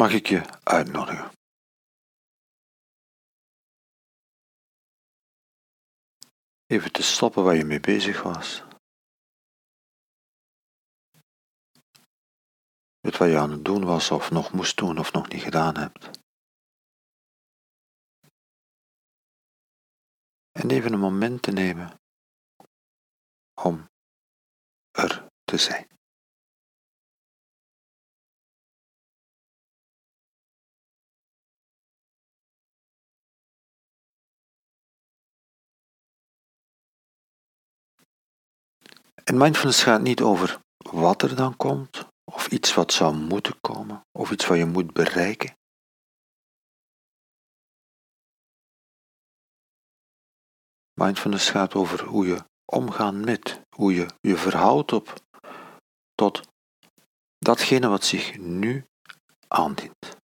mag ik je uitnodigen. Even te stoppen waar je mee bezig was. Het wat je aan het doen was of nog moest doen of nog niet gedaan hebt. En even een moment te nemen om er te zijn. En mindfulness gaat niet over wat er dan komt, of iets wat zou moeten komen, of iets wat je moet bereiken. Mindfulness gaat over hoe je omgaan met, hoe je je verhoudt op tot datgene wat zich nu aandient.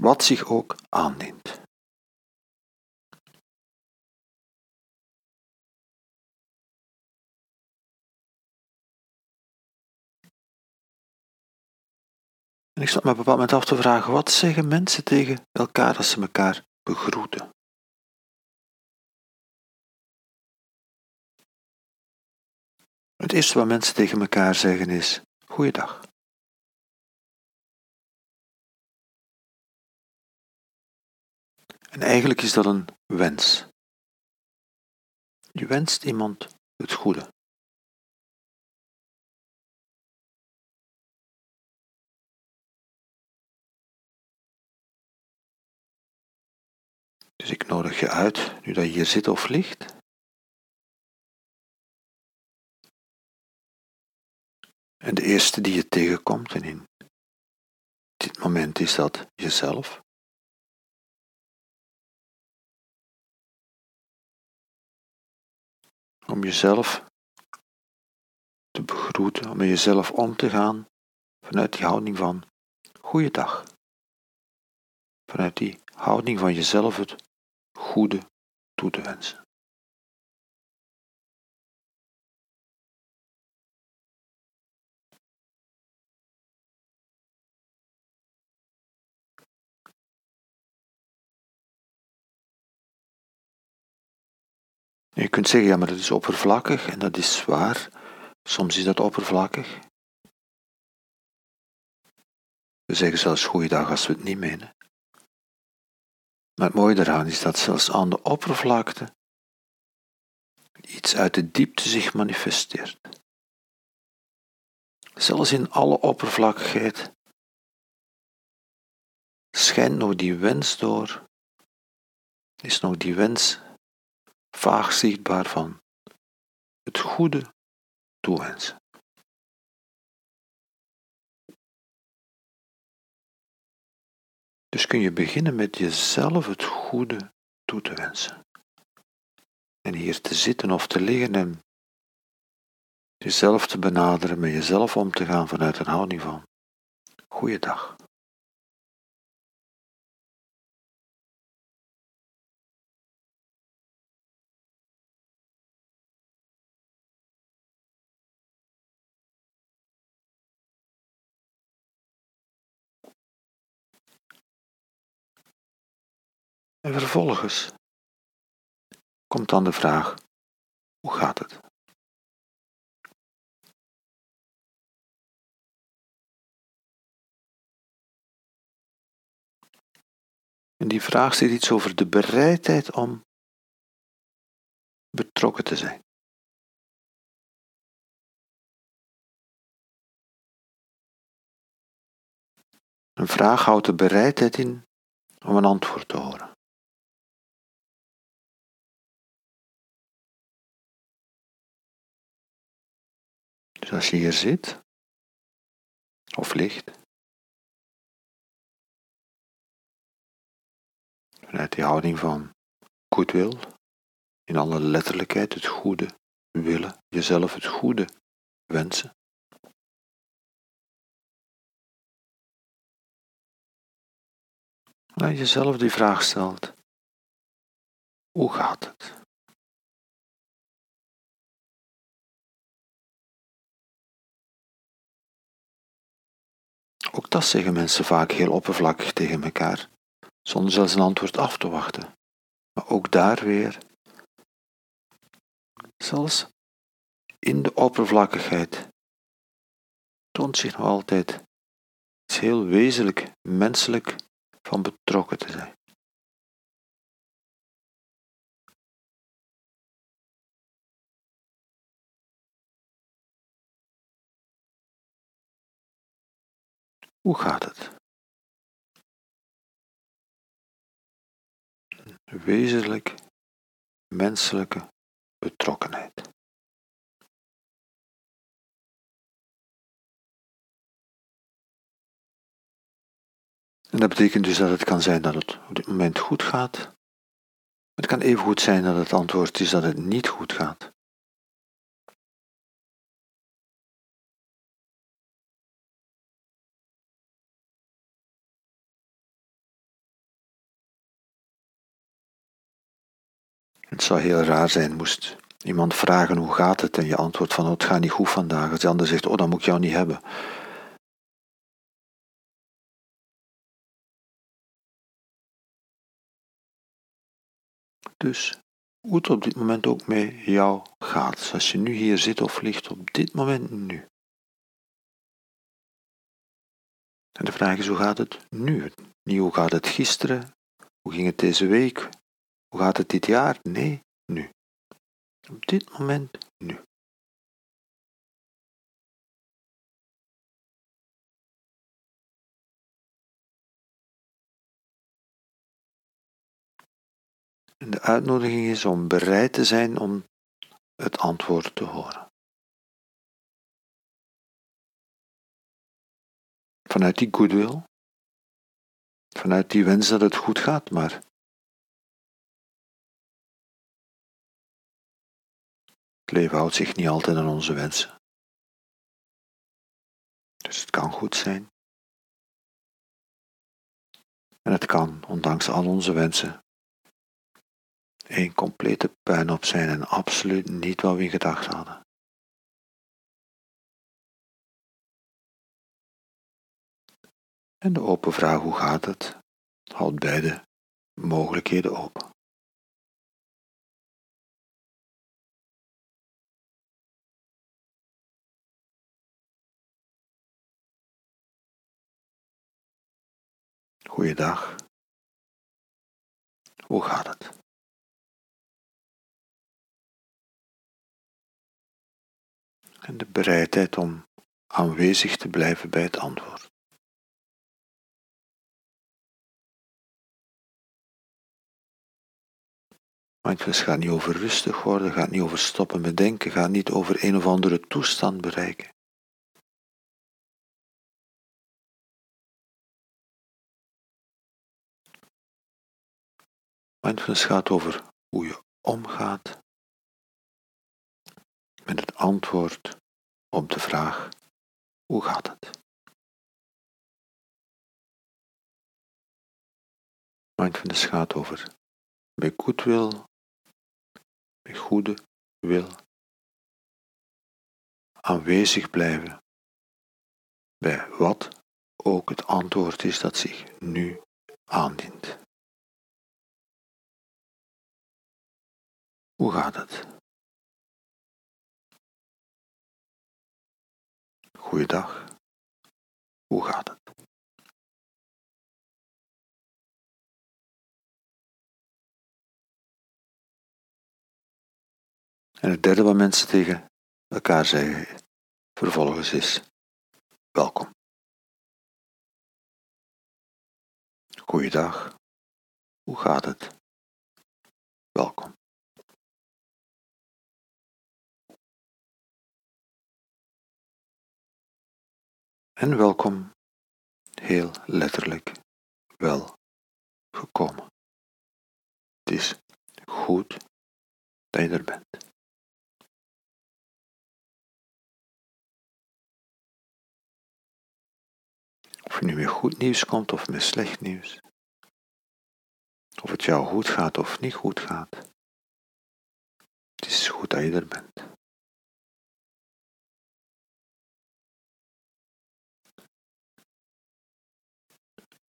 Wat zich ook aandient. En ik zat me op een bepaald moment af te vragen, wat zeggen mensen tegen elkaar als ze elkaar begroeten? Het eerste wat mensen tegen elkaar zeggen is, goeiedag. En eigenlijk is dat een wens. Je wenst iemand het goede. Dus ik nodig je uit, nu dat je hier zit of ligt. En de eerste die je tegenkomt, en in dit moment is dat jezelf. Om jezelf te begroeten, om met jezelf om te gaan vanuit die houding van goeiedag. Vanuit die houding van jezelf het goede toe te wensen. Je kunt zeggen, ja, maar dat is oppervlakkig en dat is waar. Soms is dat oppervlakkig. We zeggen zelfs goeiedag als we het niet menen. Maar het mooie daaraan is dat zelfs aan de oppervlakte iets uit de diepte zich manifesteert. Zelfs in alle oppervlakkigheid schijnt nog die wens door, is nog die wens vaag zichtbaar van het goede toewensen. Dus kun je beginnen met jezelf het goede toe te wensen. En hier te zitten of te liggen en jezelf te benaderen, met jezelf om te gaan vanuit een houding van goeiedag. En vervolgens komt dan de vraag: hoe gaat het? En die vraag zegt iets over de bereidheid om betrokken te zijn. Een vraag houdt de bereidheid in om een antwoord te horen. Dus als je hier zit. Of ligt, vanuit die houding van goodwill, in alle letterlijkheid het goede willen, jezelf het goede wensen. Nou, jezelf die vraag stelt, Hoe gaat het? Ook dat zeggen mensen vaak heel oppervlakkig tegen elkaar, zonder zelfs een antwoord af te wachten. Maar ook daar weer, zelfs in de oppervlakkigheid, toont zich nog altijd iets heel wezenlijk, menselijk van betrokken te zijn. Hoe gaat het? Wezenlijk menselijke betrokkenheid. En dat betekent dus dat het kan zijn dat het op dit moment goed gaat. Het kan even goed zijn dat het antwoord is dat het niet goed gaat. Het zou heel raar zijn moest iemand vragen hoe gaat het en je antwoordt van oh, het gaat niet goed vandaag. Als de ander zegt oh dan moet ik jou niet hebben. Dus hoe het op dit moment ook met jou gaat. Als je nu hier zit of ligt, op dit moment nu. En de vraag is hoe gaat het nu? Niet hoe gaat het gisteren? Hoe ging het deze week? Hoe gaat het dit jaar? Nee, nu. Op dit moment, nu. De uitnodiging is om bereid te zijn om het antwoord te horen. Vanuit die goodwill, vanuit die wens dat het goed gaat, maar Het leven houdt zich niet altijd aan onze wensen. Dus het kan goed zijn. En het kan, ondanks al onze wensen, een complete puinhoop zijn en absoluut niet wat we in gedachten hadden. En de open vraag hoe gaat het, houdt beide mogelijkheden open. Goeiedag. Hoe gaat het? En de bereidheid om aanwezig te blijven bij het antwoord. Mindfulness gaat niet over rustig worden, gaat niet over stoppen met denken, gaat niet over een of andere toestand bereiken. Mindfulness gaat over hoe je omgaat met het antwoord op de vraag hoe gaat het? Mindfulness gaat over met goedwil, met goede wil aanwezig blijven bij wat ook het antwoord is dat zich nu aandient. Hoe gaat het? Goeiedag. Hoe gaat het? En het derde wat mensen tegen elkaar zeggen vervolgens is welkom. Goeiedag. Hoe gaat het? Welkom. En welkom, heel letterlijk, wel gekomen. Het is goed dat je er bent. Of je nu met goed nieuws komt of met slecht nieuws. Of het jou goed gaat of niet goed gaat. Het is goed dat je er bent.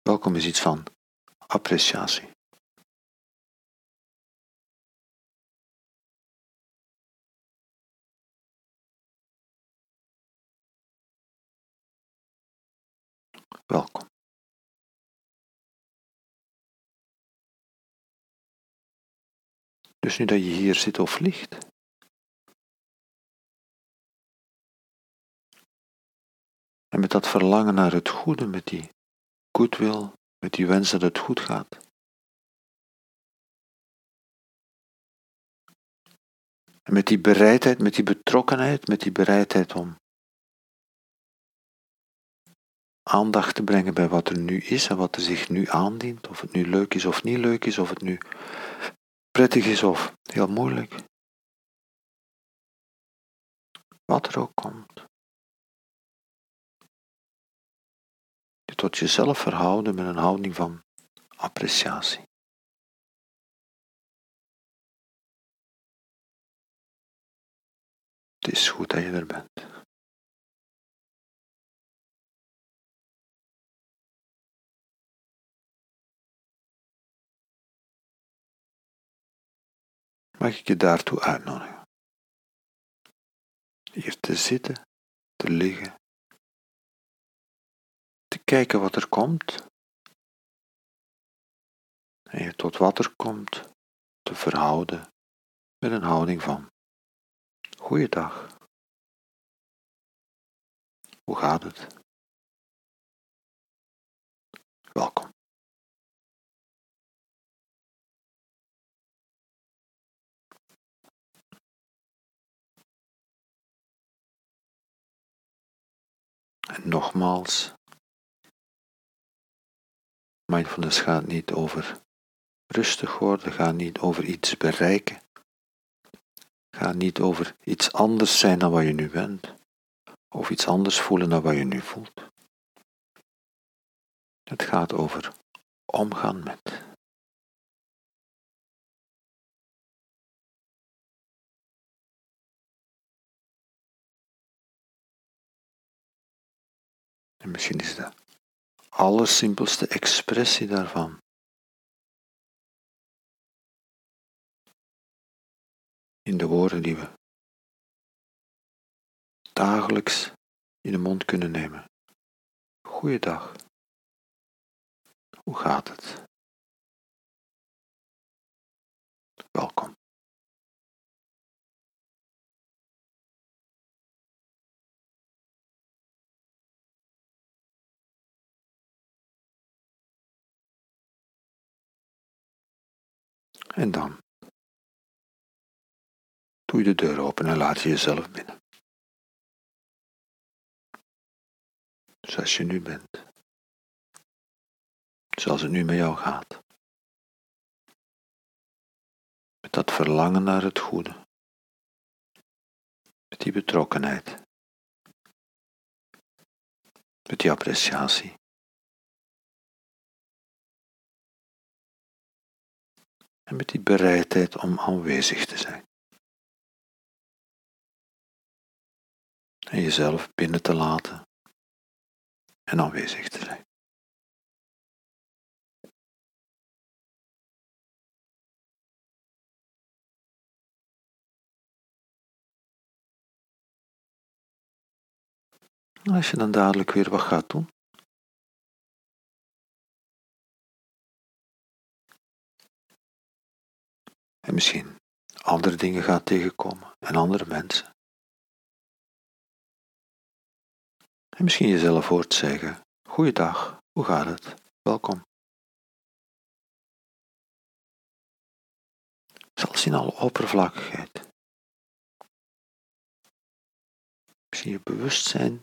Welkom is iets van appreciatie. Welkom. Dus nu dat je hier zit of ligt, en met dat verlangen naar het goede, met die goodwill, met die wens dat het goed gaat. En met die bereidheid, met die betrokkenheid, met die bereidheid om aandacht te brengen bij wat er nu is en wat er zich nu aandient, of het nu leuk is of niet leuk is, of het nu prettig is of heel moeilijk. Wat er ook komt. Tot jezelf verhouden met een houding van appreciatie. Het is goed dat je er bent. mag ik je daartoe uitnodigen. Hier te zitten, te liggen, kijken wat er komt en je tot wat er komt te verhouden met een houding van Goeiedag. Hoe gaat het? Welkom. Nogmaals, mindfulness gaat niet over rustig worden, gaat niet over iets bereiken, gaat niet over iets anders zijn dan wat je nu bent, of iets anders voelen dan wat je nu voelt. Het gaat over omgaan met. En misschien is de allersimpelste expressie daarvan. In de woorden die we dagelijks in de mond kunnen nemen. Goeiedag. Hoe gaat het? En dan doe je de deur open en laat je jezelf binnen. Zoals je nu bent. Zoals het nu met jou gaat. Met dat verlangen naar het goede. Met die betrokkenheid. Met die appreciatie. En met die bereidheid om aanwezig te zijn. En jezelf binnen te laten en aanwezig te zijn. Als je dan dadelijk weer wat gaat doen, En misschien andere dingen gaat tegenkomen en andere mensen. En misschien jezelf hoort zeggen: Goeiedag, hoe gaat het? Welkom. Zelfs in alle oppervlakkigheid. Misschien je bewustzijn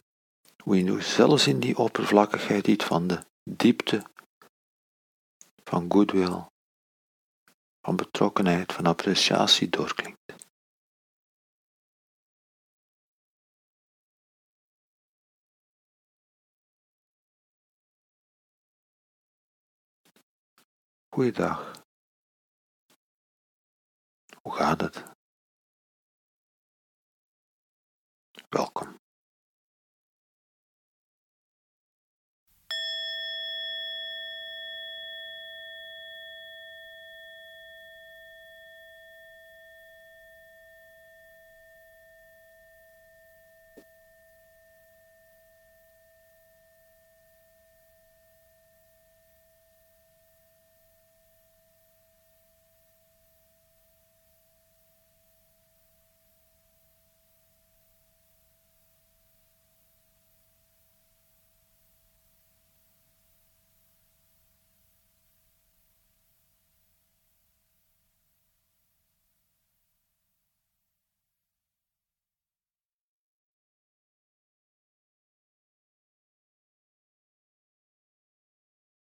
hoe je nu zelfs in die oppervlakkigheid iets van de diepte van goodwill van betrokkenheid, van appreciatie doorklinkt. Goeiedag. Hoe gaat het? Welkom.